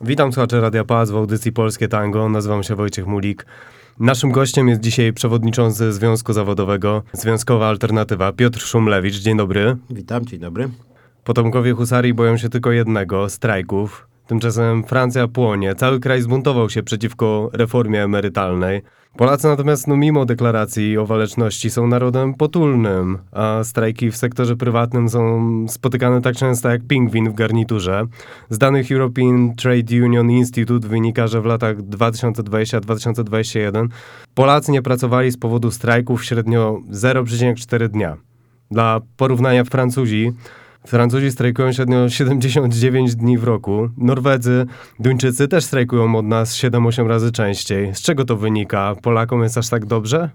Witam słuchacze Radia Paz w audycji Polskie Tango. Nazywam się Wojciech Mulik. Naszym gościem jest dzisiaj przewodniczący Związku Zawodowego Związkowa Alternatywa Piotr Szumlewicz. Dzień dobry. Witam, dzień dobry. Potomkowie husarii boją się tylko jednego strajków. Tymczasem Francja płonie. Cały kraj zbuntował się przeciwko reformie emerytalnej. Polacy natomiast, no mimo deklaracji o waleczności, są narodem potulnym, a strajki w sektorze prywatnym są spotykane tak często jak pingwin w garniturze. Z danych European Trade Union Institute wynika, że w latach 2020-2021 Polacy nie pracowali z powodu strajków średnio 0,4 dnia. Dla porównania Francuzi Francuzi strajkują średnio 79 dni w roku. Norwedzy, Duńczycy też strajkują od nas 7-8 razy częściej. Z czego to wynika? Polakom jest aż tak dobrze?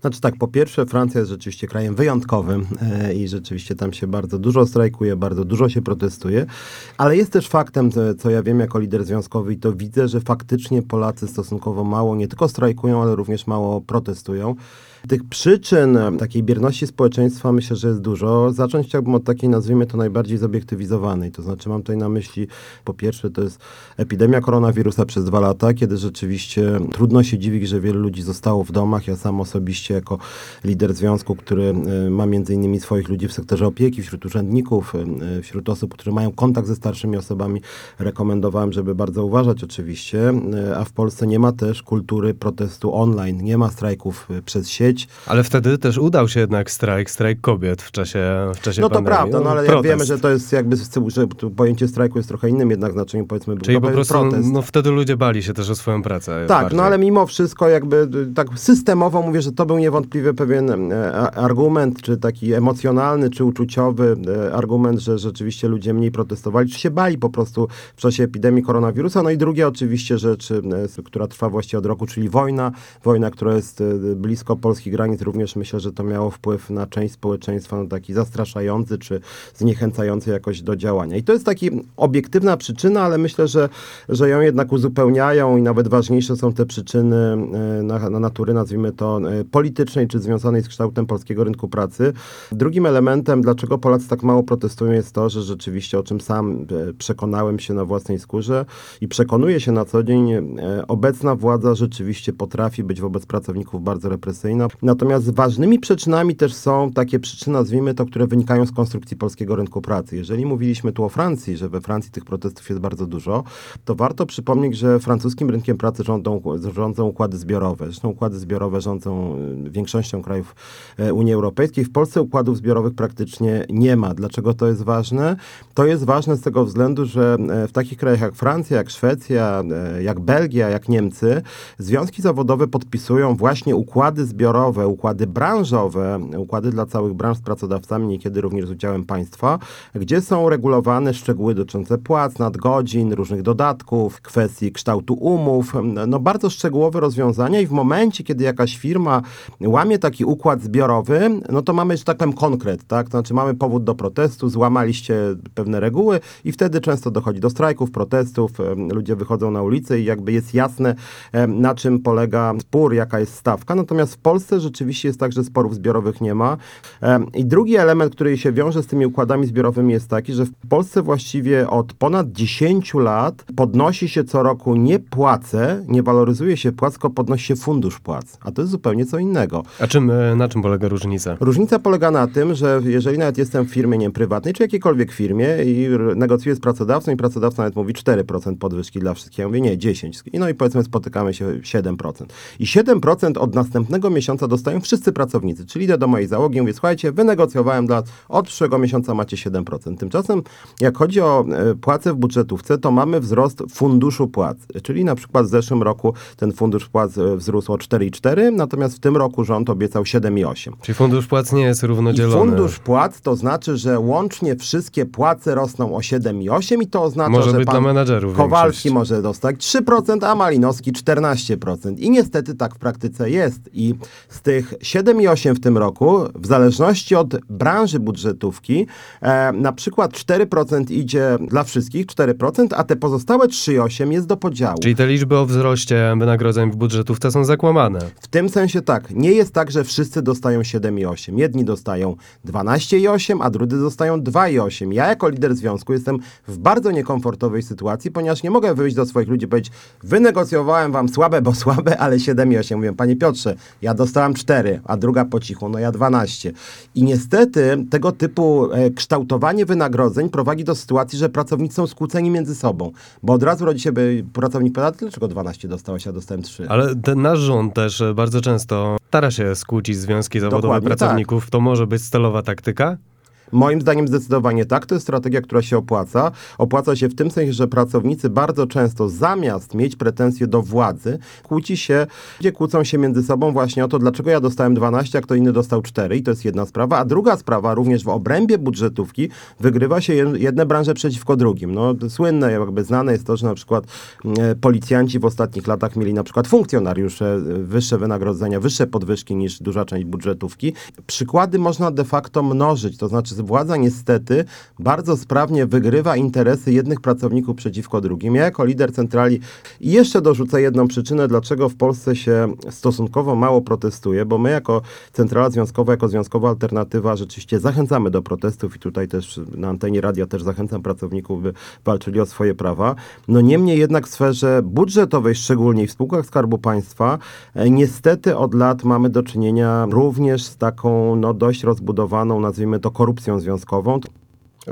Znaczy tak, po pierwsze Francja jest rzeczywiście krajem wyjątkowym e, i rzeczywiście tam się bardzo dużo strajkuje, bardzo dużo się protestuje, ale jest też faktem, co, co ja wiem jako lider związkowy i to widzę, że faktycznie Polacy stosunkowo mało nie tylko strajkują, ale również mało protestują. Tych przyczyn takiej bierności społeczeństwa myślę, że jest dużo. Zacząć chciałbym od takiej, nazwijmy to najbardziej zobiektywizowanej. To znaczy mam tutaj na myśli, po pierwsze to jest epidemia koronawirusa przez dwa lata, kiedy rzeczywiście trudno się dziwić, że wielu ludzi zostało w domach. Ja sam osobiście jako lider związku, który e, ma między innymi swoich ludzi w sektorze opieki, wśród urzędników, e, wśród osób, które mają kontakt ze starszymi osobami, rekomendowałem, żeby bardzo uważać oczywiście, e, a w Polsce nie ma też kultury protestu online, nie ma strajków przez sieć, ale wtedy też udał się jednak strajk, strajk kobiet w czasie, w czasie No to pandemii. prawda, no ale jak wiemy, że to jest jakby, że pojęcie strajku jest trochę innym jednak znaczeniem, powiedzmy, był Czyli po prostu, protest. no wtedy ludzie bali się też o swoją pracę. Tak, bardziej. no ale mimo wszystko jakby tak systemowo mówię, że to był niewątpliwie pewien e, argument, czy taki emocjonalny, czy uczuciowy e, argument, że rzeczywiście ludzie mniej protestowali, czy się bali po prostu w czasie epidemii koronawirusa. No i drugie oczywiście rzecz, e, która trwa właściwie od roku, czyli wojna. Wojna, która jest blisko polskich granic, również myślę, że to miało wpływ na część społeczeństwa, no taki zastraszający, czy zniechęcający jakoś do działania. I to jest taka obiektywna przyczyna, ale myślę, że, że ją jednak uzupełniają i nawet ważniejsze są te przyczyny e, na, na natury, nazwijmy to, e, politycznej, czy związanej z kształtem polskiego rynku pracy. Drugim elementem, dlaczego Polacy tak mało protestują, jest to, że rzeczywiście, o czym sam e, przekonałem się na własnej skórze i przekonuję się na co dzień, obecna władza rzeczywiście potrafi być wobec pracowników bardzo represyjna. Natomiast ważnymi przyczynami też są takie przyczyny, nazwijmy to, które wynikają z konstrukcji polskiego rynku pracy. Jeżeli mówiliśmy tu o Francji, że we Francji tych protestów jest bardzo dużo, to warto przypomnieć, że francuskim rynkiem pracy rządzą, rządzą układy zbiorowe. Zresztą układy zbiorowe rządzą y, większością krajów e, Unii Europejskiej. W Polsce układów zbiorowych praktycznie nie ma. Dlaczego to jest ważne? To jest ważne z tego względu, że e, w takich krajach jak Francja, jak Szwecja, jak Belgia, jak Niemcy, związki zawodowe podpisują właśnie układy zbiorowe, układy branżowe, układy dla całych branż z pracodawcami, niekiedy również z udziałem państwa, gdzie są regulowane szczegóły dotyczące płac, nadgodzin, różnych dodatków, kwestii kształtu umów, no bardzo szczegółowe rozwiązania i w momencie, kiedy jakaś firma łamie taki układ zbiorowy, no to mamy, że tak powiem, konkret, tak? To znaczy mamy powód do protestu, złamaliście pewne reguły i wtedy często dochodzi do strajków, protestów, ludzie wychodzą na ulicę i jakby jest jasne, na czym polega spór, jaka jest stawka. Natomiast w Polsce rzeczywiście jest tak, że sporów zbiorowych nie ma. I drugi element, który się wiąże z tymi układami zbiorowymi jest taki, że w Polsce właściwie od ponad 10 lat podnosi się co roku nie płace, nie waloryzuje się płac, tylko podnosi się fundusz płac. A to jest zupełnie co innego. A czym, e, na czym polega różnica? Różnica polega na tym, że jeżeli nawet jestem w firmie nie wiem, prywatnej, czy jakiejkolwiek firmie i negocjuję z pracodawcą i pracodawca nawet mówi 4% podwyżki dla wszystkich, ja mówię nie, 10. No i powiedzmy spotykamy się 7%. I 7% od następnego miesiąca dostają wszyscy pracownicy, czyli idę do mojej załogi i mówię, słuchajcie, wynegocjowałem dla, od przyszłego miesiąca macie 7%. Tymczasem jak chodzi o e, płace w budżetówce, to mamy wzrost funduszu płac, czyli na przykład w zeszłym roku ten fundusz płac e, wzrósł o 4,4, natomiast w tym roku rząd obiecał 7,8. Czyli fundusz płac nie jest I równodzielony. fundusz płac to znaczy, że łącznie wszystkie płace rosną o 7,8 i to oznacza, Może że być pan menadżerów Kowalski większość. może dostać 3%, a Malinowski 14%. I niestety tak w praktyce jest. I Z tych 7,8 w tym roku, w zależności od branży budżetówki, e, na przykład 4% idzie dla wszystkich, 4%, a te pozostałe 3,8 jest do podziału. Czyli te liczby o wzroście wynagrodzeń w budżetówce są zakłamane. W tym sensie tak, nie jest tak, że wszyscy dostają 7,8. Jedni dostają 12,8, a drudzy dostają 2,8. Ja jako lider związku jestem w bardzo niekomfortowej sytuacji, ponieważ nie mogę wyjść do swoich ludzi i powiedzieć, wynegocjowałem wam słabe, bo słabe, ale 7,8. Mówię, panie Piotrze, ja dostałam 4, a druga po cichu, no ja 12. I niestety tego typu e, kształtowanie wynagrodzeń prowadzi do sytuacji, że pracownicy są skłóceni między sobą, bo od razu rodzi się by pracownik poda, dlaczego 12 dostałeś, a dostałem 3. Ale ten nasz rząd też e, bardzo często stara się skłócić związki zawodowe Dokładnie tak. pracowników. To może być celowa taktyka? Moim zdaniem zdecydowanie tak. To jest strategia, która się opłaca. Opłaca się w tym sensie, że pracownicy bardzo często zamiast mieć pretensje do władzy, kłóci się, gdzie kłócą się między sobą właśnie o to, dlaczego ja dostałem 12, a kto inny dostał 4 i to jest jedna sprawa. A druga sprawa, również w obrębie budżetówki, wygrywa się jed- jedne branże przeciwko drugim. No, słynne, jakby znane jest to, że na przykład e, policjanci w ostatnich latach mieli na przykład funkcjonariusze e, wyższe wynagrodzenia, wyższe podwyżki niż duża część budżetówki. Przykłady można de facto mnożyć, to znaczy władza niestety bardzo sprawnie wygrywa interesy jednych pracowników przeciwko drugim. Ja jako lider centrali i jeszcze dorzucę jedną przyczynę, dlaczego w Polsce się stosunkowo mało protestuje, bo my jako centrala związkowa, jako związkowa alternatywa rzeczywiście zachęcamy do protestów i tutaj też na antenie radia też zachęcam pracowników, by walczyli o swoje prawa. No niemniej jednak w sferze budżetowej, szczególnie w spółkach Skarbu Państwa, e, niestety od lat mamy do czynienia również z taką no dość rozbudowaną, nazwijmy to korupcją związkową.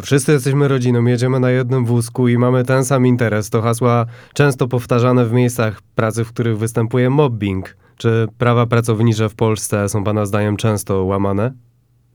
Wszyscy jesteśmy rodziną, jedziemy na jednym wózku i mamy ten sam interes. To hasła często powtarzane w miejscach pracy, w których występuje mobbing. Czy prawa pracownicze w Polsce są Pana zdaniem często łamane?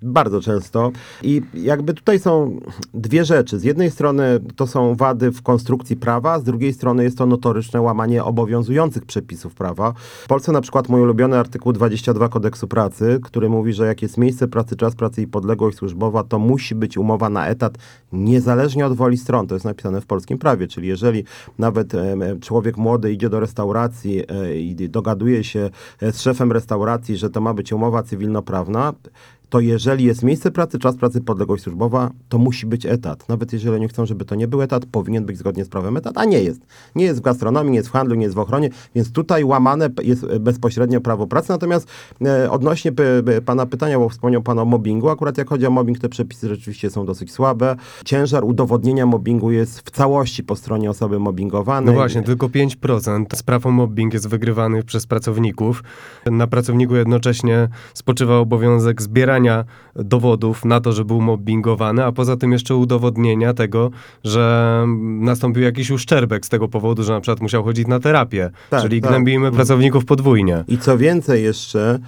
Bardzo często. I jakby tutaj są dwie rzeczy. Z jednej strony to są wady w konstrukcji prawa, z drugiej strony jest to notoryczne łamanie obowiązujących przepisów prawa. W Polsce na przykład mój ulubiony artykuł 22 kodeksu pracy, który mówi, że jak jest miejsce pracy, czas pracy i podległość służbowa, to musi być umowa na etat niezależnie od woli stron. To jest napisane w polskim prawie, czyli jeżeli nawet człowiek młody idzie do restauracji e, i dogaduje się e, z szefem restauracji, że to ma być umowa cywilnoprawna, to jeżeli jest miejsce pracy, czas pracy, podległość służbowa, to musi być etat. Nawet jeżeli oni chcą, żeby to nie był etat, powinien być zgodnie z prawem etat, a nie jest. Nie jest w gastronomii, nie jest w handlu, nie jest w ochronie, więc tutaj łamane jest e, bezpośrednio prawo pracy. Natomiast e, odnośnie p- p- pana pytania, bo wspomniał pan o mobbingu, akurat jak chodzi o mobbing, te przepisy rzeczywiście są dosyć słabe. Ciężar udowodnienia mobbingu jest w całości po stronie osoby mobbingowanej. No właśnie, tylko 5% spraw o mobbing jest wygrywanych przez pracowników. Na pracowniku jednocześnie spoczywa obowiązek zbierania dowodów na to, że był mobbingowany, a poza tym jeszcze udowodnienia tego, że nastąpił jakiś uszczerbek z tego powodu, że na przykład musiał chodzić na terapię. Tak, Czyli tak. gnębimy pracowników podwójnie. I co więcej jeszcze,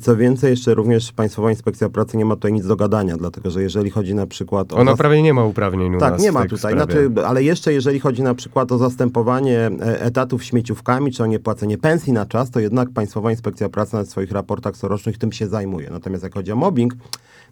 co więcej jeszcze również Państwowa Inspekcja Pracy nie ma tutaj nic do gadania, dlatego że jeżeli chodzi na przykład o... Ona zas- prawie nie ma uprawnień u tak, nie ma tutaj. Znaczy, ale jeszcze jeżeli chodzi na przykład o zastępowanie e, etatów śmieciówkami, czy o niepłacenie pensji na czas, to jednak Państwowa Inspekcja Pracy na swoich raportach corocznych tym się zajmuje. Natomiast jak chodzi o mobbing,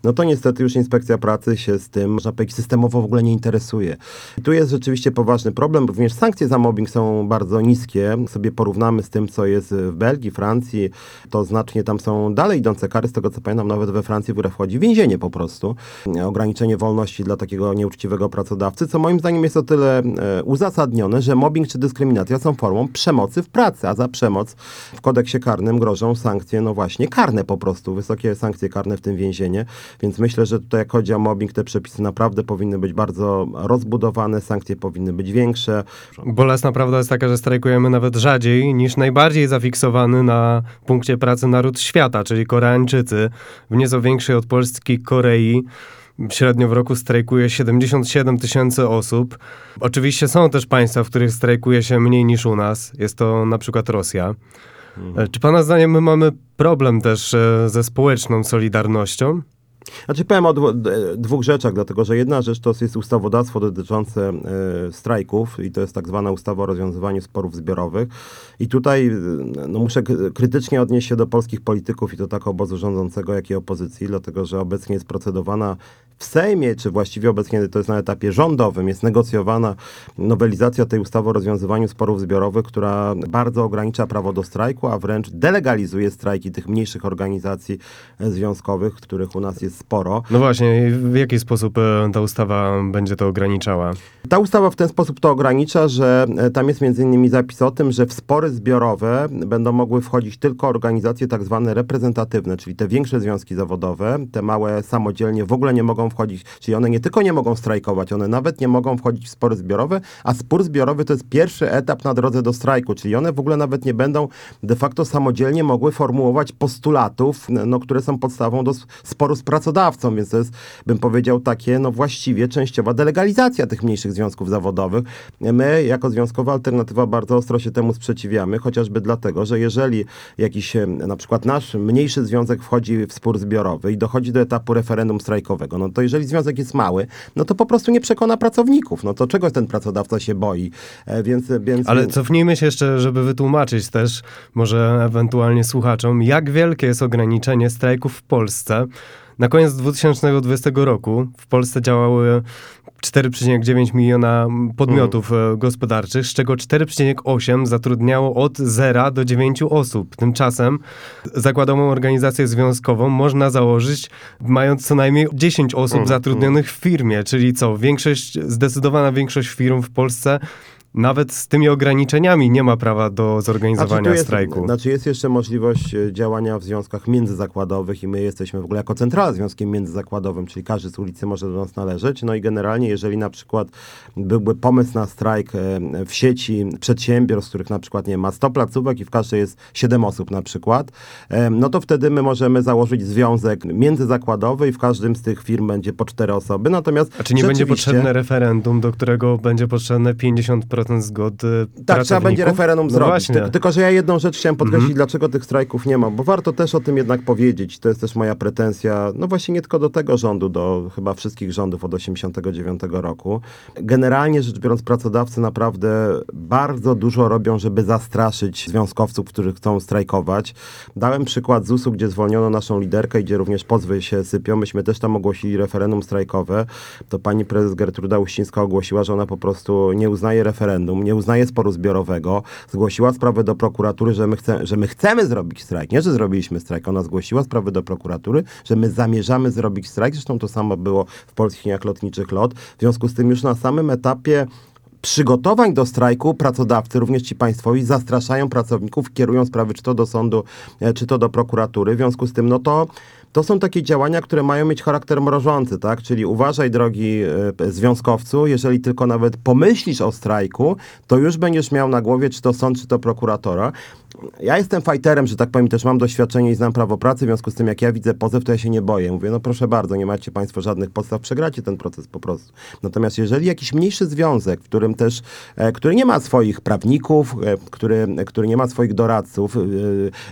no to niestety już Inspekcja Pracy się z tym, można powiedzieć, systemowo w ogóle nie interesuje. I tu jest rzeczywiście poważny problem. Również sankcje za mobbing są bardzo niskie. Sobie porównamy z tym, co jest w Belgii, Francji, to znacznie tam są dalej idące kary. Z tego co pamiętam, nawet we Francji w grę wchodzi więzienie po prostu. Ograniczenie wolności dla takiego nieuczciwego pracodawcy, co moim zdaniem jest o tyle e, uzasadnione, że mobbing czy dyskryminacja są formą przemocy w pracy, a za przemoc w kodeksie karnym grożą sankcje, no właśnie, karne po prostu, wysokie sankcje karne, w tym więzienie. Więc myślę, że tutaj jak chodzi o mobbing, te przepisy naprawdę powinny być bardzo rozbudowane, sankcje powinny być większe. Bolesna prawda jest taka, że strajkujemy nawet rzadziej niż najbardziej zafiksowany na punkcie pracy naród świata, czyli Koreańczycy. W nieco większej od Polski Korei średnio w roku strajkuje 77 tysięcy osób. Oczywiście są też państwa, w których strajkuje się mniej niż u nas. Jest to na przykład Rosja. E, Czy pana zdaniem my mamy problem też e, ze społeczną solidarnością? Znaczy powiem o dwu, dwóch rzeczach, dlatego że jedna rzecz to jest ustawodawstwo dotyczące e, strajków i to jest tak zwana ustawa o rozwiązywaniu sporów zbiorowych. I tutaj e, no, muszę krytycznie odnieść się do polskich polityków i to tak obozu rządzącego, jak i opozycji, dlatego że obecnie jest procedowana w Sejmie, czy właściwie obecnie to jest na etapie rządowym, jest negocjowana nowelizacja tej ustawy o rozwiązywaniu sporów zbiorowych, która bardzo ogranicza prawo do strajku, a wręcz delegalizuje strajki tych mniejszych organizacji e, związkowych, których u nas jest sporo. No właśnie, w jaki sposób e, ta ustawa będzie to ograniczała? Ta ustawa w ten sposób to ogranicza, że e, tam jest między innymi zapis o tym, że w spory zbiorowe będą mogły wchodzić tylko organizacje tak zwane reprezentatywne, czyli te większe związki zawodowe, te małe samodzielnie w ogóle nie mogą wchodzić, czyli one nie tylko nie mogą strajkować, one nawet nie mogą wchodzić w spory zbiorowe, a spór zbiorowy to jest pierwszy etap na drodze do strajku, czyli one w ogóle nawet nie będą de facto samodzielnie mogły formułować postulatów, no, które są podstawą do sporu z pracodawcą, więc to jest, bym powiedział, takie no właściwie częściowa delegalizacja tych mniejszych związków zawodowych. My, jako Związkowa Alternatywa, bardzo ostro się temu sprzeciwiamy, chociażby dlatego, że jeżeli jakiś, na przykład nasz mniejszy związek wchodzi w spór zbiorowy i dochodzi do etapu referendum strajkowego, no to jeżeli związek jest mały, no to po prostu nie przekona pracowników. No to czego ten pracodawca się boi? E, więc, więc, Ale cofnijmy się jeszcze, żeby wytłumaczyć też, może ewentualnie słuchaczom, jak wielkie jest ograniczenie strajków w Polsce. Na koniec 2020 roku w Polsce działały 4,9 miliona podmiotów e, gospodarczych, z czego 4,8 zatrudniało od 0 do 9 osób. Tymczasem zakładową organizację związkową można założyć mając co najmniej 10 osób Mm, zatrudnionych w firmie, czyli co, większość, zdecydowana większość firm w Polsce nawet z tymi ograniczeniami nie ma prawa do zorganizowania tu jest, strajku. Znaczy jest jeszcze możliwość e, działania w związkach międzyzakładowych i my jesteśmy w ogóle jako centrala związkiem międzyzakładowym, czyli każdy z ulicy może do nas należeć. No i generalnie, jeżeli na przykład byłby pomysł na strajk e, w sieci przedsiębiorstw, których na przykład nie ma 100 placówek i w każdej jest 7 osób na przykład, e, no to wtedy my możemy założyć związek międzyzakładowy i w każdym z tych firm będzie po 4 osoby. Natomiast A czy nie będzie potrzebne referendum, do którego będzie potrzebne 50% zgody Tak, trzeba będzie referendum no zrobić. Ty, tylko, że ja jedną rzecz chciałem podkreślić, dlaczego tych strajków nie ma, bo warto też o tym jednak powiedzieć. To jest też moja pretensja, no właśnie nie tylko do tego rządu, do chyba wszystkich rządów od 89 roku. Generalnie rzecz biorąc, pracodawcy naprawdę bardzo dużo robią, żeby zastraszyć związkowców, którzy chcą strajkować. Dałem przykład ZUS-u, gdzie zwolniono naszą liderkę, gdzie również pozwy się sypią. Myśmy też tam ogłosili referendum strajkowe. To pani prezes Gertruda Uścińska ogłosiła, że ona po prostu nie uznaje referendum, nie uznaje sporu zbiorowego. Zgłosiła sprawę do prokuratury, że my, chce, że my chcemy zrobić strajk. Nie, że zrobiliśmy strajk. Ona zgłosiła sprawę do prokuratury, że my zamierzamy zrobić strajk. Zresztą to samo było w polskich liniach lotniczych LOT. W związku z tym już na samym etapie przygotowań do strajku pracodawcy, również ci państwowi, zastraszają pracowników, kierują sprawy czy to do sądu, e, czy to do prokuratury. W związku z tym, no to to są takie działania, które mają mieć charakter mrożący, tak? Czyli uważaj, drogi e, związkowcu, jeżeli tylko nawet pomyślisz o strajku, to już będziesz miał na głowie, czy to sąd, czy to prokuratora. Ja jestem fajterem, że tak powiem, też mam doświadczenie i znam prawo pracy, w związku z tym, jak ja widzę pozew, to ja się nie boję. Mówię, no proszę bardzo, nie macie państwo żadnych podstaw, przegracie ten proces po prostu. Natomiast jeżeli jakiś mniejszy związek, w którym też, e, który nie ma swoich prawników, e, który, który nie ma swoich doradców, e,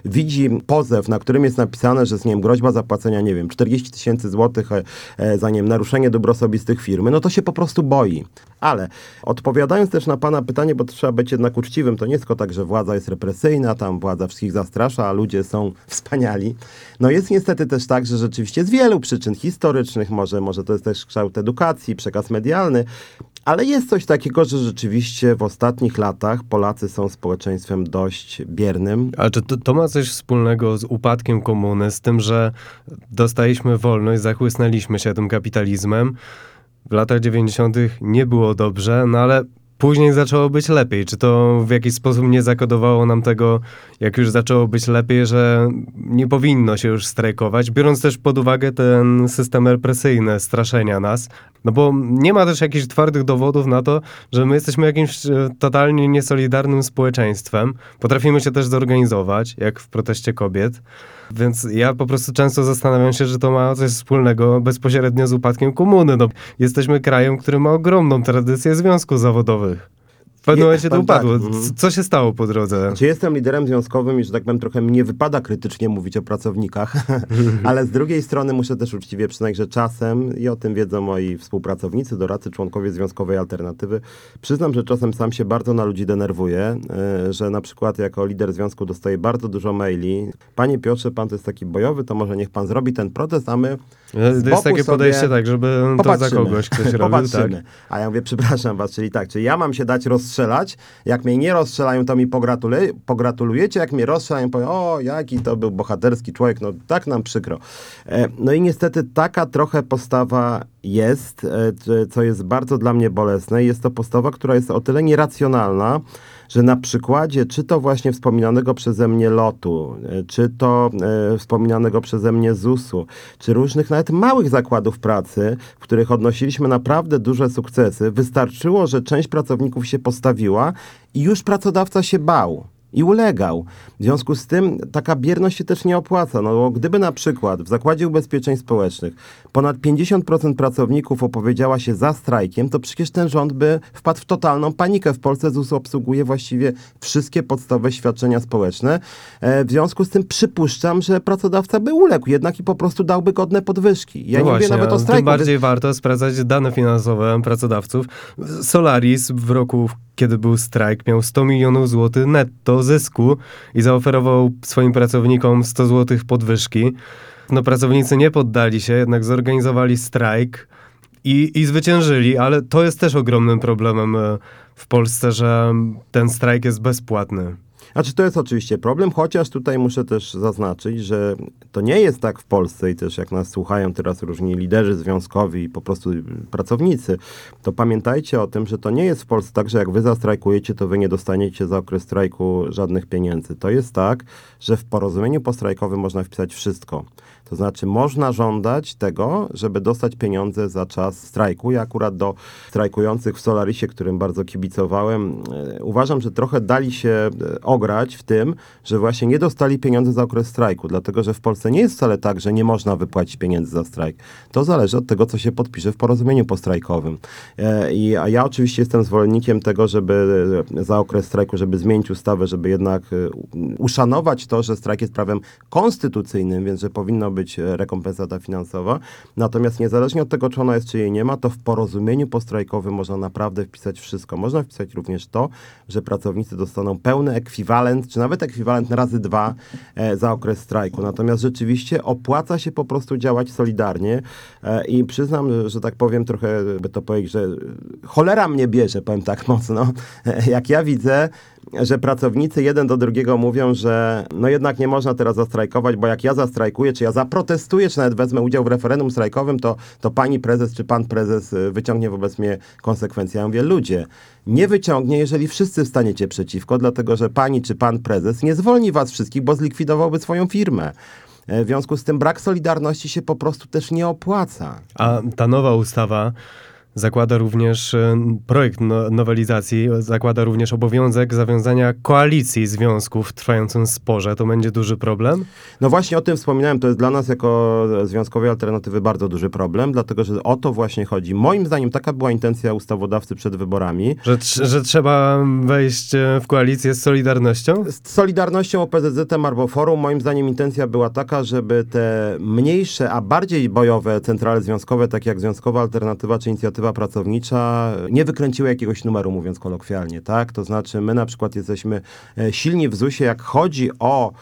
widzi pozew, na którym jest napisane, że jest, nie wiem, groźba zapłacenia, nie wiem, 40 tysięcy złotych e, e, za, nie naruszenie dóbr osobistych firmy, no to się po prostu boi. Ale odpowiadając też na pana pytanie, bo trzeba być jednak uczciwym, to nie tylko tak, że władza jest represyjna, tam władza wszystkich zastrasza, a ludzie są wspaniali. No jest niestety też tak, że rzeczywiście z wielu przyczyn historycznych, może, może to jest też kształt edukacji, przekaz medialny, ale jest coś takiego, że rzeczywiście w ostatnich latach Polacy są społeczeństwem dość biernym. Ale czy to, to ma coś wspólnego z upadkiem komuny, z tym, że dostaliśmy wolność, zachłysnęliśmy się tym kapitalizmem? W latach 90. nie było dobrze, no ale później zaczęło być lepiej. Czy to w jakiś sposób nie zakodowało nam tego, jak już zaczęło być lepiej, że nie powinno się już strajkować, biorąc też pod uwagę ten system represyjny, straszenia nas? No bo nie ma też jakichś twardych dowodów na to, że my jesteśmy jakimś e, totalnie niesolidarnym społeczeństwem. Potrafimy się też zorganizować, jak w proteście kobiet. Więc ja po prostu często zastanawiam się, że to ma coś wspólnego bezpośrednio z upadkiem komuny. No, jesteśmy krajem, który ma ogromną tradycję związków zawodowych. W pewnym momencie to powiem tak, upadło. mhm. Co się stało po drodze? Czy jestem liderem związkowym i, że tak powiem, trochę mi nie wypada krytycznie mówić o pracownikach, ale z drugiej strony muszę też uczciwie przyznać, że czasem, i o tym wiedzą moi współpracownicy, doradcy, członkowie Związkowej Alternatywy, przyznam, że czasem sam się bardzo na ludzi denerwuję, y, że na przykład jako lider związku dostaję bardzo dużo maili. Panie Piotrze, pan to jest taki bojowy, to może niech pan zrobi ten protest, a my To jest takie podejście tak, żeby to za kogoś ktoś robił, tak? Popatrzymy. A ja mówię, przepraszam was, czyli tak, czy ja mam się dać rozstrzelać? Jak mnie nie rozstrzelają, to mi pogratuluj, pogratulujecie, jak mnie rozstrzelają, powiem, o, jaki to był bohaterski człowiek, no tak nam przykro. E, no i niestety taka trochę postawa jest, e, co jest bardzo dla mnie bolesne. Jest to postawa, która jest o tyle nieracjonalna, że na przykładzie czy to właśnie wspominanego przeze mnie lotu, e, czy to e, wspominanego przeze mnie ZUS-u, czy różnych nawet małych zakładów pracy, w których odnosiliśmy naprawdę duże sukcesy, wystarczyło, że część pracowników się postawiła i już pracodawca się bał. I ulegał. W związku z tym taka bierność się też nie opłaca. No bo gdyby na przykład w Zakładzie Ubezpieczeń Społecznych ponad 50% pracowników opowiedziała się za strajkiem, to przecież ten rząd by wpadł w totalną panikę. W Polsce ZUS obsługuje właściwie wszystkie podstawowe świadczenia społeczne. E, w związku z tym przypuszczam, że pracodawca by uległ jednak i po prostu dałby godne podwyżki. Ja no nie właśnie, mówię nawet o strajku. Tym bardziej warto sprawdzać dane finansowe pracodawców. Solaris w roku, kiedy był strajk, miał 100 milionów złotych netto zysku i zaoferował swoim pracownikom 100 złotych podwyżki. No pracownicy nie poddali się, jednak zorganizowali strajk i, i zwyciężyli, ale to jest też ogromnym problemem e, w Polsce, że ten strajk jest bezpłatny. Znaczy to jest oczywiście problem, chociaż tutaj muszę też zaznaczyć, że to nie jest tak w Polsce i też jak nas słuchają teraz różni liderzy związkowi i po prostu pracownicy, to pamiętajcie o tym, że to nie jest w Polsce tak, że jak wy zastrajkujecie, to wy nie dostaniecie za okres strajku żadnych pieniędzy. To jest tak, że w porozumieniu postrajkowym można wpisać wszystko. To znaczy można żądać tego, żeby dostać pieniądze za czas strajku. Ja akurat do strajkujących w Solarisie, którym bardzo kibicowałem, e, uważam, że trochę dali się e, ograć w tym, że właśnie nie dostali pieniędzy za okres strajku, dlatego że w Polsce nie jest wcale tak, że nie można wypłacić pieniędzy za strajk. To zależy od tego, co się podpisze w porozumieniu postrajkowym. E, I, a ja oczywiście jestem zwolennikiem tego, żeby za okres strajku, żeby zmienić ustawę, żeby jednak uszanować to, że strajk jest prawem konstytucyjnym, więc że powinno być e, rekompensata finansowa. Natomiast niezależnie od tego, czy ona jest, czy jej nie ma, to w porozumieniu postrajkowym można naprawdę wpisać wszystko. Można wpisać również to, że pracownicy dostaną pełny ekwiwalent, czy nawet ekwiwalent razy dwa e, za okres strajku. Natomiast rzeczywiście opłaca się po prostu działać solidarnie e, i przyznam, że, że tak powiem trochę, by to powiedzieć, że cholera mnie bierze, powiem tak mocno, jak ja widzę, że pracownicy jeden do drugiego mówią, że no jednak nie można teraz zastrajkować, bo jak ja zastrajkuję, czy ja zaprotestuję, czy nawet wezmę udział w referendum strajkowym, to, to pani prezes czy pan prezes y, wyciągnie wobec mnie konsekwencje. Ja mówię, ludzie, nie wyciągnie, jeżeli wszyscy wstaniecie przeciwko, dlatego że pani czy pan prezes nie zwolni was wszystkich, bo zlikwidowałby swoją firmę. E, W związku z tym brak solidarności się po prostu też nie opłaca. A ta nowa ustawa zakłada również, e, projekt no, nowelizacji zakłada również obowiązek zawiązania koalicji związków w trwającym sporze. To będzie duży problem? No właśnie o tym wspominałem, to jest dla nas jako Związkowej Alternatywy bardzo duży problem, dlatego że o to właśnie chodzi. Moim zdaniem taka była intencja ustawodawcy przed wyborami. Że, że trzeba wejść e, w koalicję z Solidarnością? Z Solidarnością OPZZ-em albo Forum, moim zdaniem intencja była taka, żeby te mniejsze, a bardziej bojowe centrale związkowe, takie jak Związkowa Alternatywa czy Inicjatywa Pracownicza, nie wykręciły jakiegoś numeru, mówiąc kolokwialnie, tak? To znaczy my na przykład jesteśmy e, silni w ZUS-ie, jak chodzi o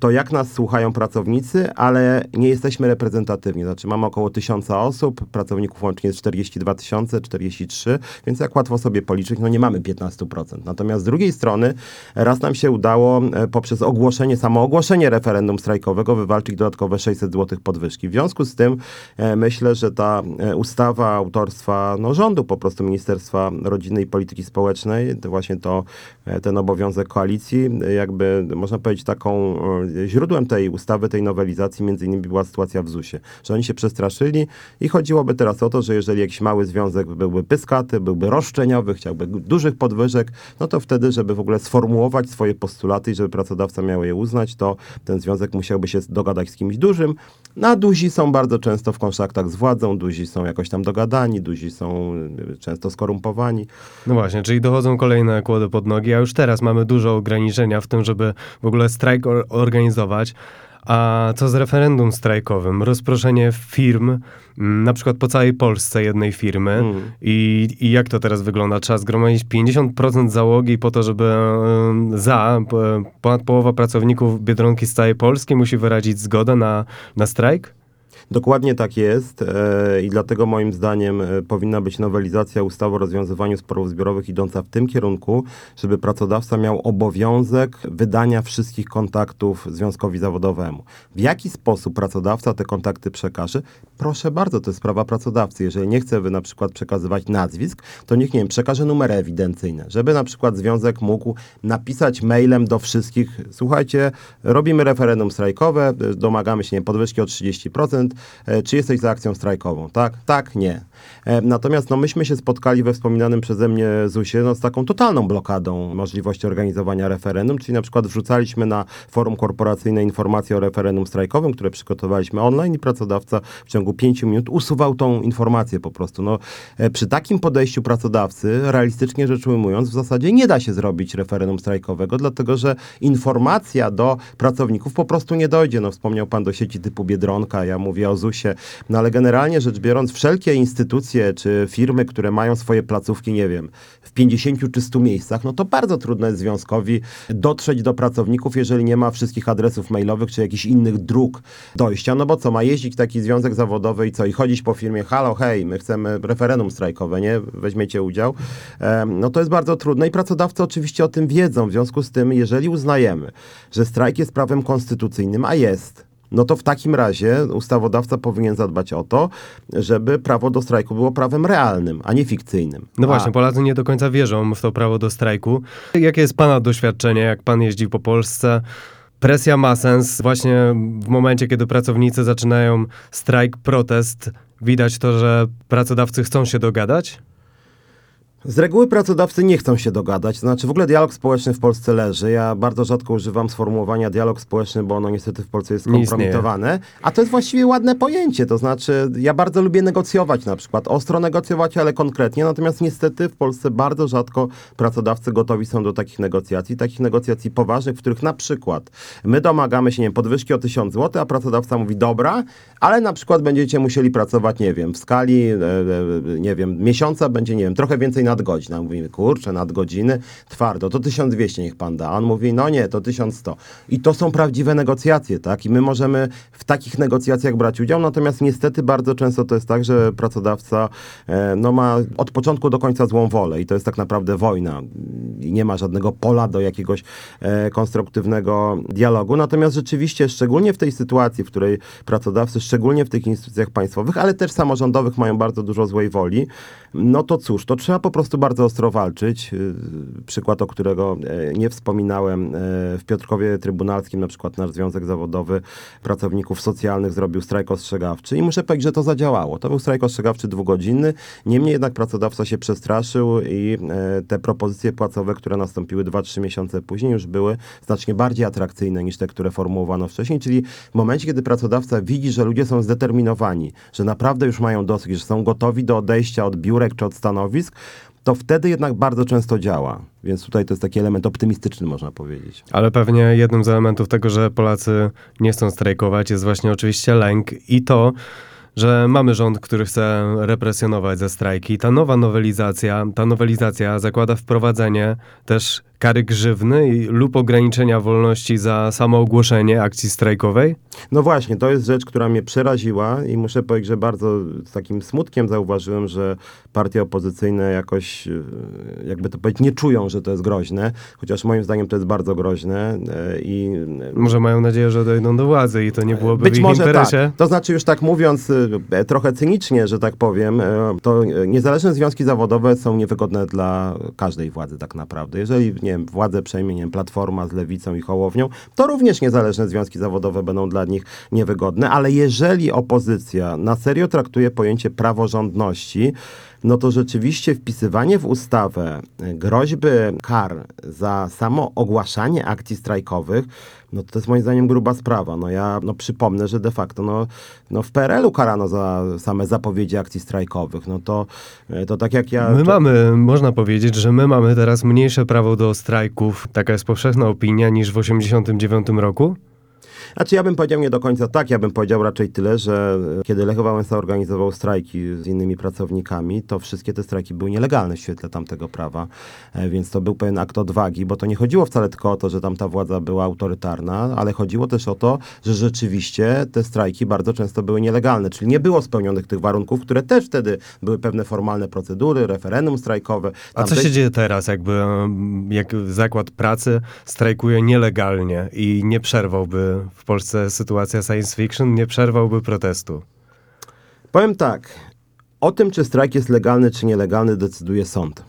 to, jak nas słuchają pracownicy, ale nie jesteśmy reprezentatywni. Znaczy mamy około tysiąca osób, pracowników łącznie jest 42 tysiące, 43, więc jak łatwo sobie policzyć, no nie mamy 15%. Natomiast z drugiej strony raz nam się udało e, poprzez ogłoszenie, samo ogłoszenie referendum strajkowego wywalczyć dodatkowe 600 zł podwyżki. W związku z tym e, myślę, że ta e, ustawa autorstwa no, rządu, po prostu Ministerstwa Rodziny i Polityki Społecznej, to właśnie to, e, ten obowiązek koalicji, e, jakby można powiedzieć taką źródłem tej ustawy, tej nowelizacji między innymi była sytuacja w ZUS-ie, że oni się przestraszyli i chodziłoby teraz o to, że jeżeli jakiś mały związek byłby pyskaty, byłby roszczeniowy, chciałby dużych podwyżek, no to wtedy, żeby w ogóle sformułować swoje postulaty i żeby pracodawca miał je uznać, to ten związek musiałby się dogadać z kimś dużym. No a duzi są bardzo często w kontraktach z władzą, duzi są jakoś tam dogadani, duzi są często skorumpowani. No właśnie, czyli dochodzą kolejne kłody pod nogi, a już teraz mamy dużo ograniczenia w tym, żeby w ogóle strajk organizować. A co z referendum strajkowym? Rozproszenie firm, mm, na przykład po całej Polsce jednej firmy. Mm. I, I jak to teraz wygląda? Trzeba zgromadzić 50% załogi po to, żeby za ponad połowa pracowników Biedronki z całej Polski musi wyrazić zgodę na, na strajk? Dokładnie tak jest e, i dlatego moim zdaniem e, powinna być nowelizacja ustawy o rozwiązywaniu sporów zbiorowych idąca w tym kierunku, żeby pracodawca miał obowiązek wydania wszystkich kontaktów związkowi zawodowemu. W jaki sposób pracodawca te kontakty przekaże? Proszę bardzo, to jest sprawa pracodawcy. Jeżeli nie chce wy na przykład przekazywać nazwisk, to niech, nie wiem, przekaże numery ewidencyjne, żeby na przykład związek mógł napisać mailem do wszystkich, słuchajcie, robimy referendum strajkowe, domagamy się nie, podwyżki o 30%, e, czy jesteś za akcją strajkową? Tak? Tak? Nie. E, Natomiast no, myśmy się spotkali we wspominanym przeze mnie ZUS-ie no, z taką totalną blokadą możliwości organizowania referendum, czyli na przykład wrzucaliśmy na forum korporacyjne informacje o referendum strajkowym, które przygotowaliśmy online i pracodawca w ciągu pięciu minut usuwał tą informację po prostu. No, e, przy takim podejściu pracodawcy, realistycznie rzecz ujmując, w zasadzie nie da się zrobić referendum strajkowego, dlatego że informacja do pracowników po prostu nie dojdzie. No, wspomniał pan do sieci typu Biedronka, ja mówię o ZUS-ie, no ale generalnie rzecz biorąc, wszelkie instytucje czy firmy, które mają swoje placówki, nie wiem, w 50 czy 100 miejscach, no to bardzo trudno jest związkowi dotrzeć do pracowników, jeżeli nie ma wszystkich adresów mailowych czy jakichś innych dróg dojścia. No bo co, ma jeździć taki związek zawodowy i co, i chodzić po firmie, halo, hej, my chcemy referendum strajkowe, nie? Weźmiecie udział. No to jest bardzo trudne i pracodawcy oczywiście o tym wiedzą. W związku z tym, jeżeli uznajemy, że strajk jest prawem konstytucyjnym, a jest, no to w takim razie ustawodawca powinien zadbać o to, żeby prawo do strajku było prawem realnym, a nie fikcyjnym. No A- właśnie, Polacy nie do końca wierzą w to prawo do strajku. Jakie jest Pana doświadczenie, jak Pan jeździ po Polsce? Presja ma sens właśnie w momencie, kiedy pracownicy zaczynają strajk, protest. Widać to, że pracodawcy chcą się dogadać? Z reguły pracodawcy nie chcą się dogadać, to znaczy w ogóle dialog społeczny w Polsce leży. Ja bardzo rzadko używam sformułowania dialog społeczny, bo ono niestety w Polsce jest Nie istnieje. kompromitowane. A to jest właściwie ładne pojęcie, to znaczy ja bardzo lubię negocjować na przykład, ostro negocjować, ale konkretnie, natomiast niestety w Polsce bardzo rzadko pracodawcy gotowi są do takich negocjacji, takich negocjacji poważnych, w których na przykład my domagamy się, nie wiem, podwyżki o 1000 zł, a pracodawca mówi dobra, ale na przykład będziecie musieli pracować, nie wiem, w skali, e, e, nie wiem, miesiąca będzie, nie wiem, trochę więcej nadgodzin. A mówimy, kurczę, nadgodziny, twardo, to 1200 niech pan da. A on mówi, no nie, to 1100. I to są prawdziwe negocjacje, tak? I my możemy w takich negocjacjach brać udział, natomiast niestety bardzo często to jest tak, że pracodawca e, no, ma od początku do końca złą wolę i to jest tak naprawdę wojna. I nie ma żadnego pola do jakiegoś e, konstruktywnego dialogu. Natomiast rzeczywiście, szczególnie w tej sytuacji, w której pracodawcy, szczególnie w tych instytucjach państwowych, ale też samorządowych mają bardzo dużo złej woli, no to cóż, to trzeba po prostu bardzo ostro walczyć. Yy, Przykład, o którego e, nie wspominałem, e, w Piotrkowie Trybunalskim na przykład nasz Związek Zawodowy Pracowników Socjalnych zrobił strajk ostrzegawczy i muszę powiedzieć, że to zadziałało. To był strajk ostrzegawczy dwugodzinny, niemniej jednak pracodawca się przestraszył i e, te propozycje płacowe, które nastąpiły 2-3 miesiące później już były znacznie bardziej atrakcyjne niż te, które formułowano wcześniej, czyli w momencie, kiedy pracodawca widzi, że ludzie są zdeterminowani, że naprawdę już mają dosyć, że są gotowi do odejścia od czy od stanowisk, to wtedy jednak bardzo często działa. Więc tutaj to jest taki element optymistyczny, można powiedzieć. Ale pewnie jednym z elementów tego, że Polacy nie chcą strajkować, jest właśnie oczywiście lęk i to, że mamy rząd, który chce represjonować ze strajki. Ta nowa nowelizacja, ta nowelizacja zakłada wprowadzenie też kary grzywny i, lub ograniczenia wolności za samo ogłoszenie akcji strajkowej. No właśnie, to jest rzecz, która mnie przeraziła i muszę powiedzieć, że bardzo z takim smutkiem zauważyłem, że partie opozycyjne jakoś, e, jakby to powiedzieć, nie czują, że to jest groźne, chociaż moim zdaniem to jest bardzo groźne e, i e, Może mają nadzieję, że dojdą do władzy i to nie byłoby w Być ich może interesie. tak. To znaczy już tak mówiąc trochę cynicznie, że tak powiem, to niezależne związki zawodowe są niewygodne dla każdej władzy tak naprawdę. Jeżeli, nie władzę przejmie, nie wiem, Platforma z Lewicą i Hołownią, to również niezależne związki zawodowe będą dla nich niewygodne, ale jeżeli opozycja na serio traktuje pojęcie praworządności, no to rzeczywiście wpisywanie w ustawę groźby kar za samo ogłaszanie akcji strajkowych, no to jest moim zdaniem gruba sprawa. No ja no przypomnę, że de facto no, no w PRL-u karano za same zapowiedzi akcji strajkowych. No to, e, to tak jak ja... My mamy, można powiedzieć, że my mamy teraz mniejsze prawo do strajków, taka jest powszechna opinia, niż w 1989 roku? Znaczy ja bym powiedział nie do końca tak, ja bym powiedział raczej tyle, że e, kiedy Lech Wałęsa organizował strajki z innymi pracownikami, to wszystkie te strajki były nielegalne w świetle tamtego prawa, e, więc to był pewien akt odwagi, bo to nie chodziło wcale tylko o to, że tam ta władza była autorytarna, ale chodziło też o to, że rzeczywiście te strajki bardzo często były nielegalne, czyli nie było spełnionych tych warunków, które też wtedy były pewne formalne procedury, referendum strajkowe. A co się dzieje teraz, jakby em, jak zakład pracy strajkuje nielegalnie i nie przerwałby w Polsce sytuacja science fiction, nie przerwałby protestu? Powiem tak. O tym, czy strajk jest legalny, czy nielegalny, decyduje sąd.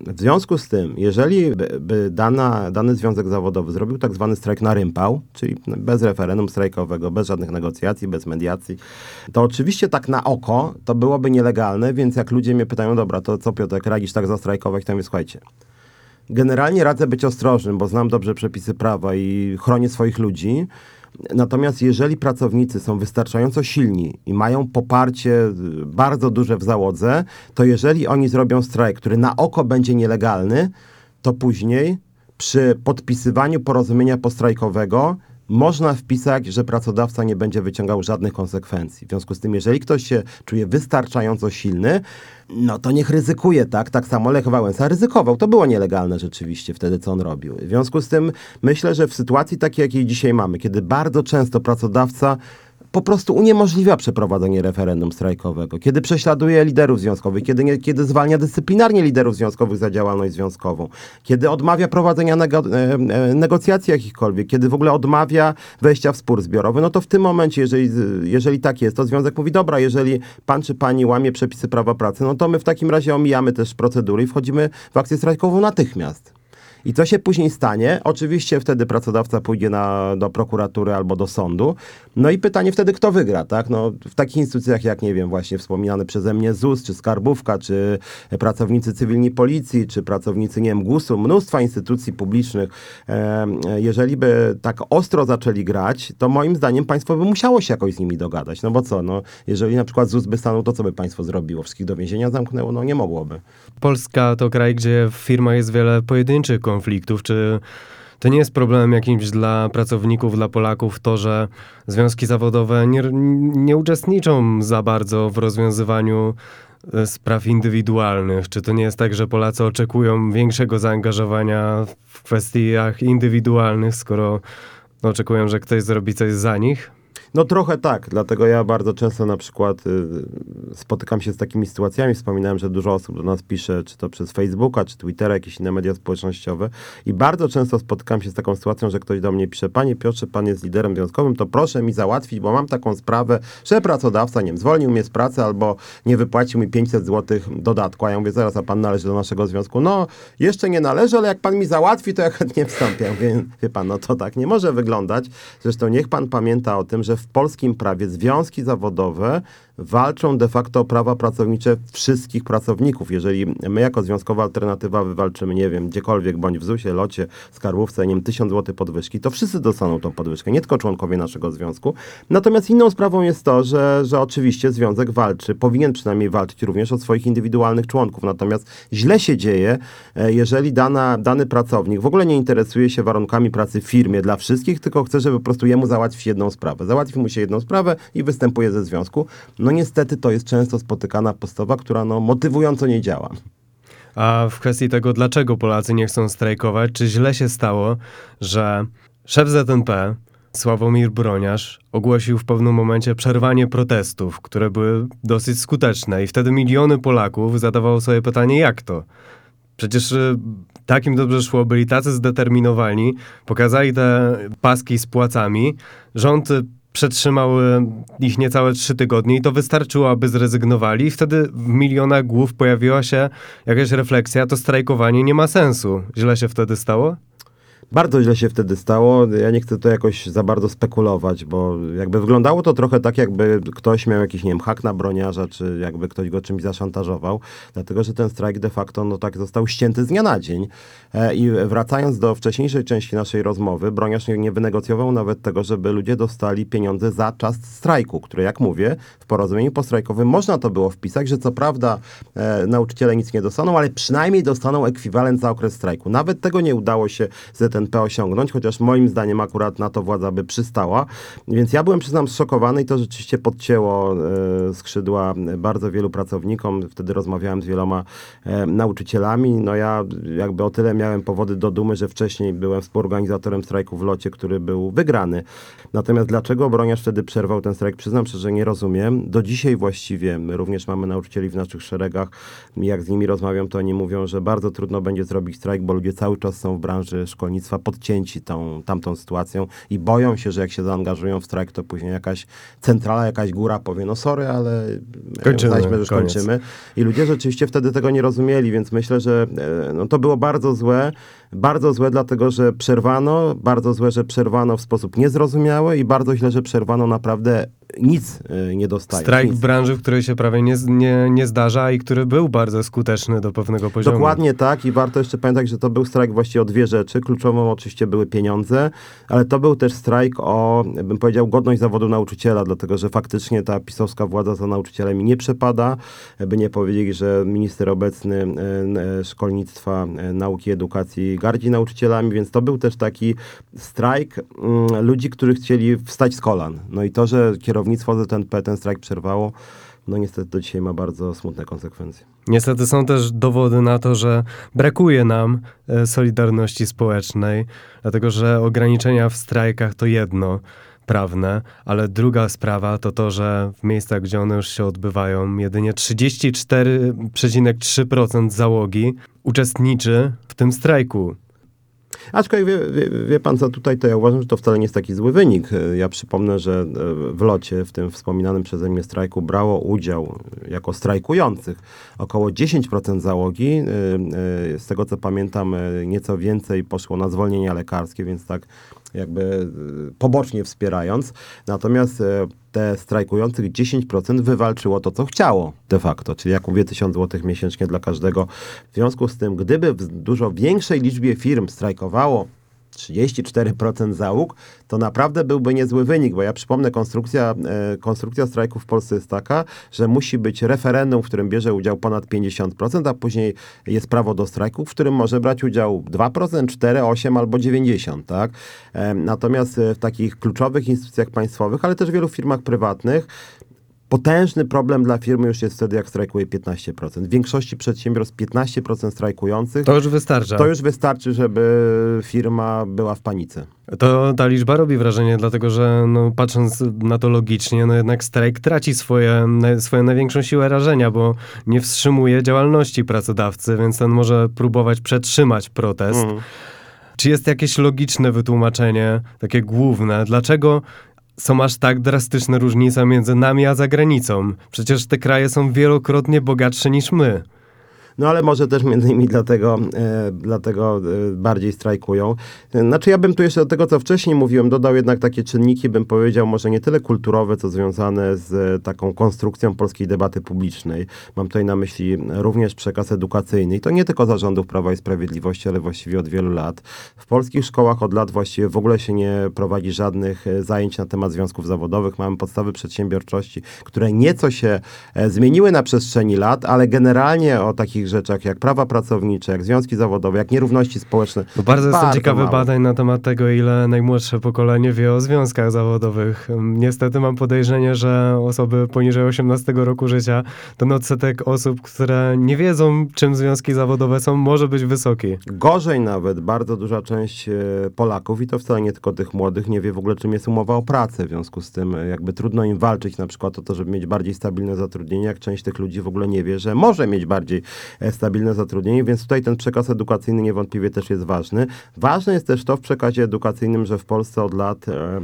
W związku z tym, jeżeli by, by dana, dany związek zawodowy zrobił tak zwany strajk na rympał, czyli bez referendum strajkowego, bez żadnych negocjacji, bez mediacji, to oczywiście tak na oko to byłoby nielegalne, więc jak ludzie mnie pytają, dobra, to co Piotrek, radzisz tak zastrajkować, to mówię, słuchajcie, Generalnie radzę być ostrożnym, bo znam dobrze przepisy prawa i chronię swoich ludzi. Natomiast jeżeli pracownicy są wystarczająco silni i mają poparcie y, bardzo duże w załodze, to jeżeli oni zrobią strajk, który na oko będzie nielegalny, to później przy podpisywaniu porozumienia postrajkowego można wpisać, że pracodawca nie będzie wyciągał żadnych konsekwencji. W związku z tym, jeżeli ktoś się czuje wystarczająco silny, no to niech ryzykuje, tak? Tak samo Lech Wałęsa ryzykował. To było nielegalne rzeczywiście wtedy, co on robił. W związku z tym myślę, że w sytuacji takiej, jakiej dzisiaj mamy, kiedy bardzo często pracodawca po prostu uniemożliwia przeprowadzenie referendum strajkowego, kiedy prześladuje liderów związkowych, kiedy, kiedy zwalnia dyscyplinarnie liderów związkowych za działalność związkową, kiedy odmawia prowadzenia nego, e, e, negocjacji jakichkolwiek, kiedy w ogóle odmawia wejścia w spór zbiorowy, no to w tym momencie, jeżeli, jeżeli tak jest, to związek mówi, dobra, jeżeli pan czy pani łamie przepisy prawa pracy, no to my w takim razie omijamy też procedury i wchodzimy w akcję strajkową natychmiast. I co się później stanie? Oczywiście wtedy pracodawca pójdzie na, do prokuratury albo do sądu. No i pytanie wtedy, kto wygra, tak? No, w takich instytucjach jak, nie wiem, właśnie wspominany przeze mnie ZUS, czy Skarbówka, czy pracownicy cywilni policji, czy pracownicy, nie wiem, GUS-u, mnóstwa instytucji publicznych. E, jeżeli by tak ostro zaczęli grać, to moim zdaniem państwo by musiało się jakoś z nimi dogadać. No bo co, no, jeżeli na przykład ZUS by stanął, to co by państwo zrobiło? Wszystkich do więzienia zamknęło? No nie mogłoby. Polska to kraj, gdzie w firmach jest wiele pojedynczych konfliktów. Czy to nie jest problemem jakimś dla pracowników, dla Polaków to, że związki zawodowe nie, nie uczestniczą za bardzo w rozwiązywaniu e, spraw indywidualnych? Czy to nie jest tak, że Polacy oczekują większego zaangażowania w kwestiach indywidualnych, skoro oczekują, że ktoś zrobi coś za nich? No trochę tak, dlatego ja bardzo często na przykład y, spotykam się z takimi sytuacjami. Wspominałem, że dużo osób do nas pisze, czy to przez Facebooka, czy Twittera, jakieś inne media społecznościowe. I bardzo często spotykam się z taką sytuacją, że ktoś do mnie pisze, panie Piotrze, pan jest liderem związkowym, to proszę mi załatwić, bo mam taką sprawę, że pracodawca, nie wiem, zwolnił mnie z pracy albo nie wypłacił mi 500 zł dodatku. A ja mówię, zaraz, a pan należy do naszego związku. No, jeszcze nie należy, ale jak pan mi załatwi, to ja chętnie wstąpię. Mówię, wie pan, no to tak nie może wyglądać. Zresztą niech pan pamięta o tym, że w polskim prawie związki zawodowe walczą de facto o prawa pracownicze wszystkich pracowników. Jeżeli my jako związkowa alternatywa wywalczymy, nie wiem, gdziekolwiek, bądź w ZUS-ie, locie, skarbówce, nie wiem, 1000 zł podwyżki, to wszyscy dostaną tą podwyżkę, nie tylko członkowie naszego związku. Natomiast inną sprawą jest to, że, że oczywiście związek walczy, powinien przynajmniej walczyć również o swoich indywidualnych członków. Natomiast źle się dzieje, e, jeżeli dana, dany pracownik w ogóle nie interesuje się warunkami pracy w firmie dla wszystkich, tylko chce, żeby po prostu jemu załatwić jedną sprawę. Załatwi mu się jedną sprawę i występuje ze związku. No niestety to jest często spotykana postawa, która no, motywująco nie działa. A w kwestii tego, dlaczego Polacy nie chcą strajkować, czy źle się stało, że szef ZNP Sławomir Broniarz ogłosił w pewnym momencie przerwanie protestów, które były dosyć skuteczne i wtedy miliony Polaków zadawało sobie pytanie, jak to? Przecież y, takim dobrze szło, byli tacy zdeterminowani, pokazali te paski z płacami, rząd przetrzymał ich niecałe trzy tygodnie i to wystarczyło, aby zrezygnowali. I wtedy w milionach głów pojawiła się jakaś refleksja, to strajkowanie nie ma sensu. Źle się wtedy stało? Bardzo źle się wtedy stało. Ja nie chcę to jakoś za bardzo spekulować, bo jakby wyglądało to trochę tak, jakby ktoś miał jakiś, nie wiem, hak na broniarza, czy jakby ktoś go czymś zaszantażował, dlatego że ten strajk de facto no tak został ścięty z dnia na dzień. E, I wracając do wcześniejszej części naszej rozmowy, broniarz nie, nie wynegocjował nawet tego, żeby ludzie dostali pieniądze za czas strajku, który, jak mówię, w porozumieniu postrajkowym można to było wpisać, że co prawda e, nauczyciele nic nie dostaną, ale przynajmniej dostaną ekwiwalent za okres strajku. Nawet tego nie udało się ZNP osiągnąć, chociaż moim zdaniem akurat na to władza by przystała. Więc ja byłem, przyznam, zszokowany i to rzeczywiście podcięło e, skrzydła bardzo wielu pracownikom. Wtedy rozmawiałem z wieloma e, nauczycielami. No ja jakby o tyle miałem powody do dumy, że wcześniej byłem współorganizatorem strajku w locie, który był wygrany. Natomiast dlaczego obroniarz wtedy przerwał ten strajk? Przyznam szczerze, nie rozumiem. Do dzisiaj właściwie my również mamy nauczycieli w naszych szeregach. Jak z nimi rozmawiam, to oni mówią, że bardzo trudno będzie zrobić strajk, bo ludzie cały czas są w branży szkolnictwa podcięci tą, tamtą sytuacją i boją się, że jak się zaangażują w strajk, to później jakaś centrala, jakaś góra powie, no sorry, ale Kończymy, uznaliśmy, już koniec. kończymy. I ludzie rzeczywiście wtedy tego nie rozumieli, więc myślę, że e, no, to było bardzo złe. Bardzo złe, dlatego że przerwano, bardzo złe, że przerwano w sposób niezrozumiały i bardzo źle, że przerwano naprawdę nic e, nie dostając. Strajk nic. w branży, w której się prawie nie, nie, nie zdarza i który był bardzo skuteczny do pewnego poziomu. Dokładnie tak i warto jeszcze pamiętać, że to był strajk właściwie o dwie rzeczy. Kluczową oczywiście były pieniądze, ale to był też strajk o, bym powiedział, godność zawodu nauczyciela, dlatego że faktycznie ta pisowska władza za nauczycielami nie przepada, by nie powiedzieli, że minister obecny e, e, szkolnictwa, nauki, edukacji gardzi nauczycielami, więc to był też taki strajk mm, ludzi, którzy chcieli wstać z kolan. No i to, że kierownictwo ZNP ten strajk przerwało, no niestety do dzisiaj ma bardzo smutne konsekwencje. Niestety są też dowody na to, że brakuje nam e, solidarności społecznej, dlatego że ograniczenia w strajkach to jedno prawne, ale druga sprawa to to, że w miejscach, gdzie one już się odbywają, jedynie 34,3% załogi uczestniczy w tym strajku. Aczkolwiek wie, wie, wie pan co, tutaj to ja uważam, że to wcale nie jest taki zły wynik. Ja przypomnę, że e, w locie, w tym wspominanym przeze mnie strajku, brało udział jako strajkujących około 10% załogi. E, e, Z tego co pamiętam, nieco więcej poszło na zwolnienia lekarskie, więc tak jakby pobocznie wspierając. Natomiast te strajkujących 10% wywalczyło to, co chciało de facto, czyli jak mówię, 1000 zł miesięcznie dla każdego. W związku z tym, gdyby w dużo większej liczbie firm strajkowało 34% załóg, to naprawdę byłby niezły wynik, bo ja przypomnę, konstrukcja, e, konstrukcja strajku w Polsce jest taka, że musi być referendum, w którym bierze udział ponad 50%, a później jest prawo do strajku, w którym może brać udział 2%, 4, 8 albo 90, tak? E, natomiast e, w takich kluczowych instytucjach państwowych, ale też w wielu firmach prywatnych, Potężny problem dla firmy już jest wtedy, jak strajkuje 15%. W większości przedsiębiorstw 15% strajkujących. To już wystarcza. To już wystarczy, żeby firma była w panice. To ta liczba robi wrażenie, dlatego że no, patrząc na to logicznie, no jednak strajk traci swoje, swoją największą siłę rażenia, bo nie wstrzymuje działalności pracodawcy, więc ten może próbować przetrzymać protest. Mm. Czy jest jakieś logiczne wytłumaczenie, takie główne, dlaczego są aż tak drastyczne różnice między nami a zagranicą? Przecież te kraje są wielokrotnie bogatsze niż my. No ale może też między innymi dlatego, e, dlatego e, bardziej strajkują. Znaczy ja bym tu jeszcze do tego, co wcześniej mówiłem, dodał jednak takie czynniki, bym powiedział, może nie tyle kulturowe, co związane z e, taką konstrukcją polskiej debaty publicznej. Mam tutaj na myśli również przekaz edukacyjny. I to nie tylko zarządów Prawa i Sprawiedliwości, ale właściwie od wielu lat. W polskich szkołach od lat właściwie w ogóle się nie prowadzi żadnych zajęć na temat związków zawodowych. Mamy podstawy przedsiębiorczości, które nieco się zmieniły na przestrzeni lat, ale generalnie o takich rzeczach jak prawa pracownicze, jak związki zawodowe, jak nierówności społeczne. Bo bardzo jestem Bardzo ciekawy mało. badań na temat tego, ile najmłodsze pokolenie wie o związkach zawodowych. Ym, Niestety mam podejrzenie, że osoby poniżej 18 roku życia, ten odsetek osób, które nie wiedzą, czym związki zawodowe są, może być wysoki. Gorzej nawet, bardzo duża część e, Polaków, i to wcale nie tylko tych młodych, nie wie w ogóle, czym jest umowa o pracę. W związku z tym, e, jakby trudno im walczyć na przykład o to, żeby mieć bardziej stabilne zatrudnienie, jak część tych ludzi w ogóle nie wie, że może mieć bardziej stabilne zatrudnienie, więc tutaj ten przekaz edukacyjny niewątpliwie też jest ważny. Ważne jest też to w przekazie edukacyjnym, że w Polsce od lat e,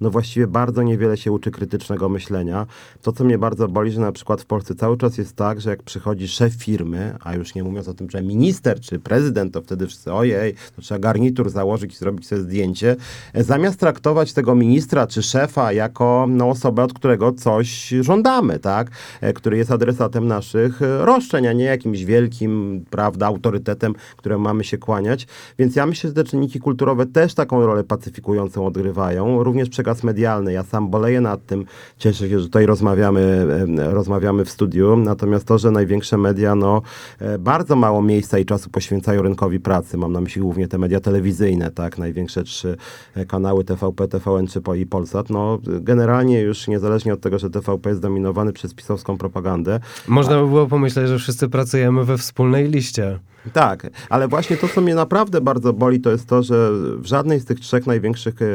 no właściwie bardzo niewiele się uczy krytycznego myślenia. To, co mnie bardzo boli, że na przykład w Polsce cały czas jest tak, że jak przychodzi szef firmy, a już nie mówiąc o tym, że minister czy prezydent, to wtedy wszyscy ojej, to trzeba garnitur założyć i zrobić sobie zdjęcie, e, zamiast traktować tego ministra czy szefa jako no, osobę, od którego coś żądamy, tak? E, który jest adresatem naszych e, roszczeń, a nie jakimś wielkim, prawda, autorytetem, któremu mamy się kłaniać. Więc ja myślę, że te czynniki kulturowe też taką rolę pacyfikującą odgrywają. Również przekaz medialny. Ja sam boleję nad tym. Cieszę się, że tutaj rozmawiamy, rozmawiamy w studiu. Natomiast to, że największe media, no, e, bardzo mało miejsca i czasu poświęcają rynkowi pracy. Mam na myśli głównie te media telewizyjne, tak? Największe trzy e, kanały TVP, TVN czy i Polsat. No, generalnie już niezależnie od tego, że TVP jest dominowany przez pisowską propagandę, Można by było pomyśleć, że wszyscy pracujemy we wspólnej liście. Tak, ale właśnie to, co mnie naprawdę bardzo boli, to jest to, że w żadnej z tych trzech największych e,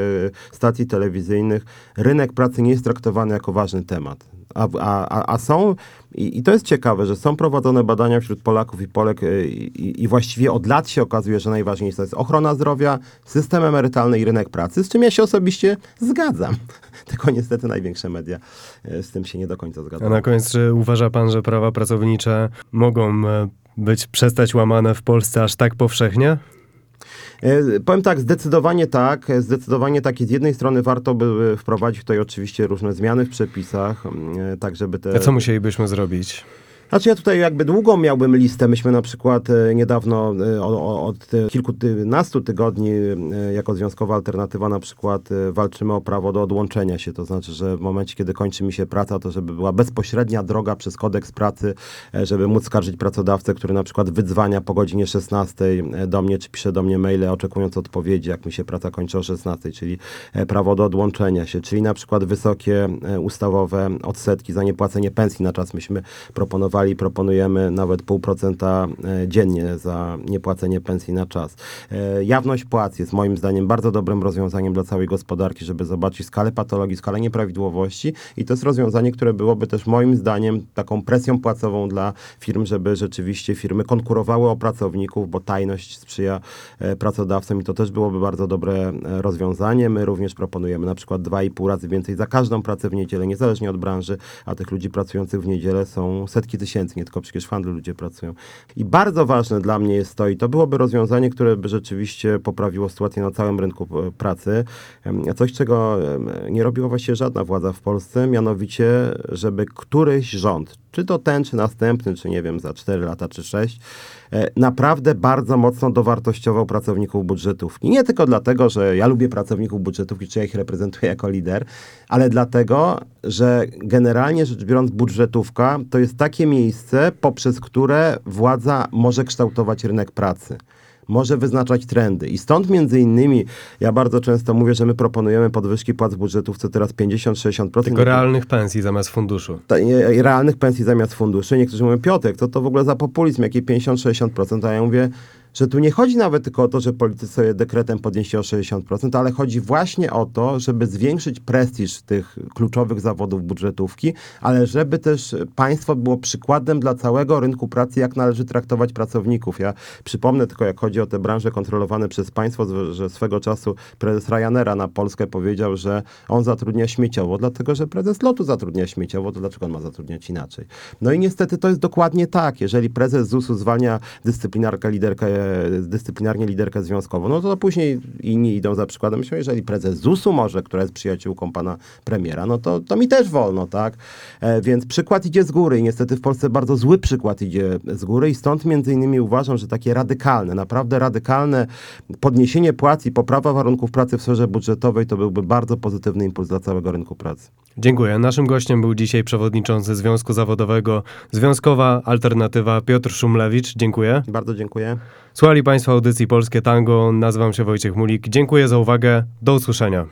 stacji telewizyjnych rynek pracy nie jest traktowany jako ważny temat. A, a, a- a są, i, i to jest ciekawe, że są prowadzone badania wśród Polaków i Polek e, i, i właściwie od lat się okazuje, że najważniejsza jest ochrona zdrowia, system emerytalny i rynek pracy, z czym ja się osobiście zgadzam. Tylko niestety największe media e, z tym się nie do końca A zgadzają. na koniec, czy uważa pan, że prawa pracownicze mogą e, być przestać łamane w Polsce aż tak powszechnie? E, Powiem tak, zdecydowanie tak. E, Zdecydowanie tak. I z jednej strony warto by wprowadzić tutaj oczywiście różne zmiany w przepisach, e, tak żeby te... A co musielibyśmy zrobić? Znaczy ja tutaj jakby długą miałbym listę. Myśmy na przykład e, niedawno e, od kilkunastu tygodni e, jako Związkowa Alternatywa na przykład walczymy o prawo do odłączenia się. To znaczy, że w momencie, kiedy kończy mi się praca, to żeby była bezpośrednia droga przez kodeks pracy, żeby móc skarżyć pracodawcę, który na przykład wydzwania po godzinie 16 do mnie, czy pisze do mnie maile oczekując odpowiedzi, jak mi się praca kończy o 16, czyli prawo do odłączenia się, czyli na przykład wysokie ustawowe odsetki za niepłacenie pensji na czas. Myśmy proponowali, proponujemy nawet pół procenta e, dziennie za niepłacenie pensji na czas. E, Jawność płac jest moim zdaniem bardzo dobrym rozwiązaniem dla całej gospodarki, żeby zobaczyć skalę patologii, skalę nieprawidłowości i to jest rozwiązanie, które byłoby też moim zdaniem taką presją płacową dla firm, żeby rzeczywiście firmy konkurowały o pracowników, bo tajność sprzyja e, pracodawcom i to też byłoby bardzo dobre rozwiązanie. My również proponujemy na przykład 2,5 razy więcej za każdą pracę w niedzielę, niezależnie od branży, a tych ludzi pracujących w niedzielę są setki tysięcy, nie tylko przecież w handlu ludzie pracują. I bardzo ważne dla mnie jest to, i to byłoby rozwiązanie, które by rzeczywiście poprawiło sytuację na całym rynku e, pracy. Coś, czego nie robiła właściwie żadna władza w Polsce, mianowicie, żeby któryś rząd, czy to ten, czy następny, czy nie wiem, za 4 lata, czy 6, e, naprawdę bardzo mocno dowartościował pracowników budżetówki. Nie tylko dlatego, że ja lubię pracowników budżetówki, czy ja ich reprezentuję jako lider, ale dlatego, że generalnie rzecz biorąc budżetówka to jest takie miejsce, poprzez które władza może kształtować rynek pracy może wyznaczać trendy. I stąd między innymi ja bardzo często mówię, że my proponujemy podwyżki płac w budżetówce teraz 50-60%. Tylko realnych pensji zamiast funduszu. Ta- nie- realnych pensji zamiast funduszy. Niektórzy mówią, Piotrek, to to w ogóle za populizm, jakie 50-60%, a ja mówię, że tu nie chodzi nawet tylko o to, że politycy sobie dekretem podnieśli o 60%, ale chodzi właśnie o to, żeby zwiększyć prestiż tych kluczowych zawodów budżetówki, ale żeby też państwo było przykładem dla całego rynku pracy, jak należy traktować pracowników. Ja przypomnę tylko, jak chodzi o te branże kontrolowane przez państwo, że swego czasu prezes Ryanaira na Polskę powiedział, że on zatrudnia śmieciowo, dlatego że prezes lotu zatrudnia śmieciowo, to dlaczego on ma zatrudniać inaczej? No i niestety to jest dokładnie tak. Jeżeli prezes ZUS-u zwalnia dyscyplinarkę liderkę, dyscyplinarnie liderkę związkową, no to później inni idą za przykładem. Myślę, jeżeli prezes ZUS-u może, która jest przyjaciółką pana premiera, no to, to mi też wolno, tak? E, więc przykład idzie z góry i niestety w Polsce bardzo zły przykład idzie z góry i stąd między innymi uważam, że takie radykalne, naprawdę radykalne podniesienie płac i poprawa warunków pracy w sferze budżetowej to byłby bardzo pozytywny impuls dla całego rynku pracy. Dziękuję. Naszym gościem był dzisiaj przewodniczący Związku Zawodowego Związkowa Alternatywa Piotr Szumlewicz. Dziękuję. Bardzo dziękuję. Słuchali Państwo audycji Polskie Tango. Nazywam się Wojciech Mulik. Dziękuję za uwagę. Do usłyszenia.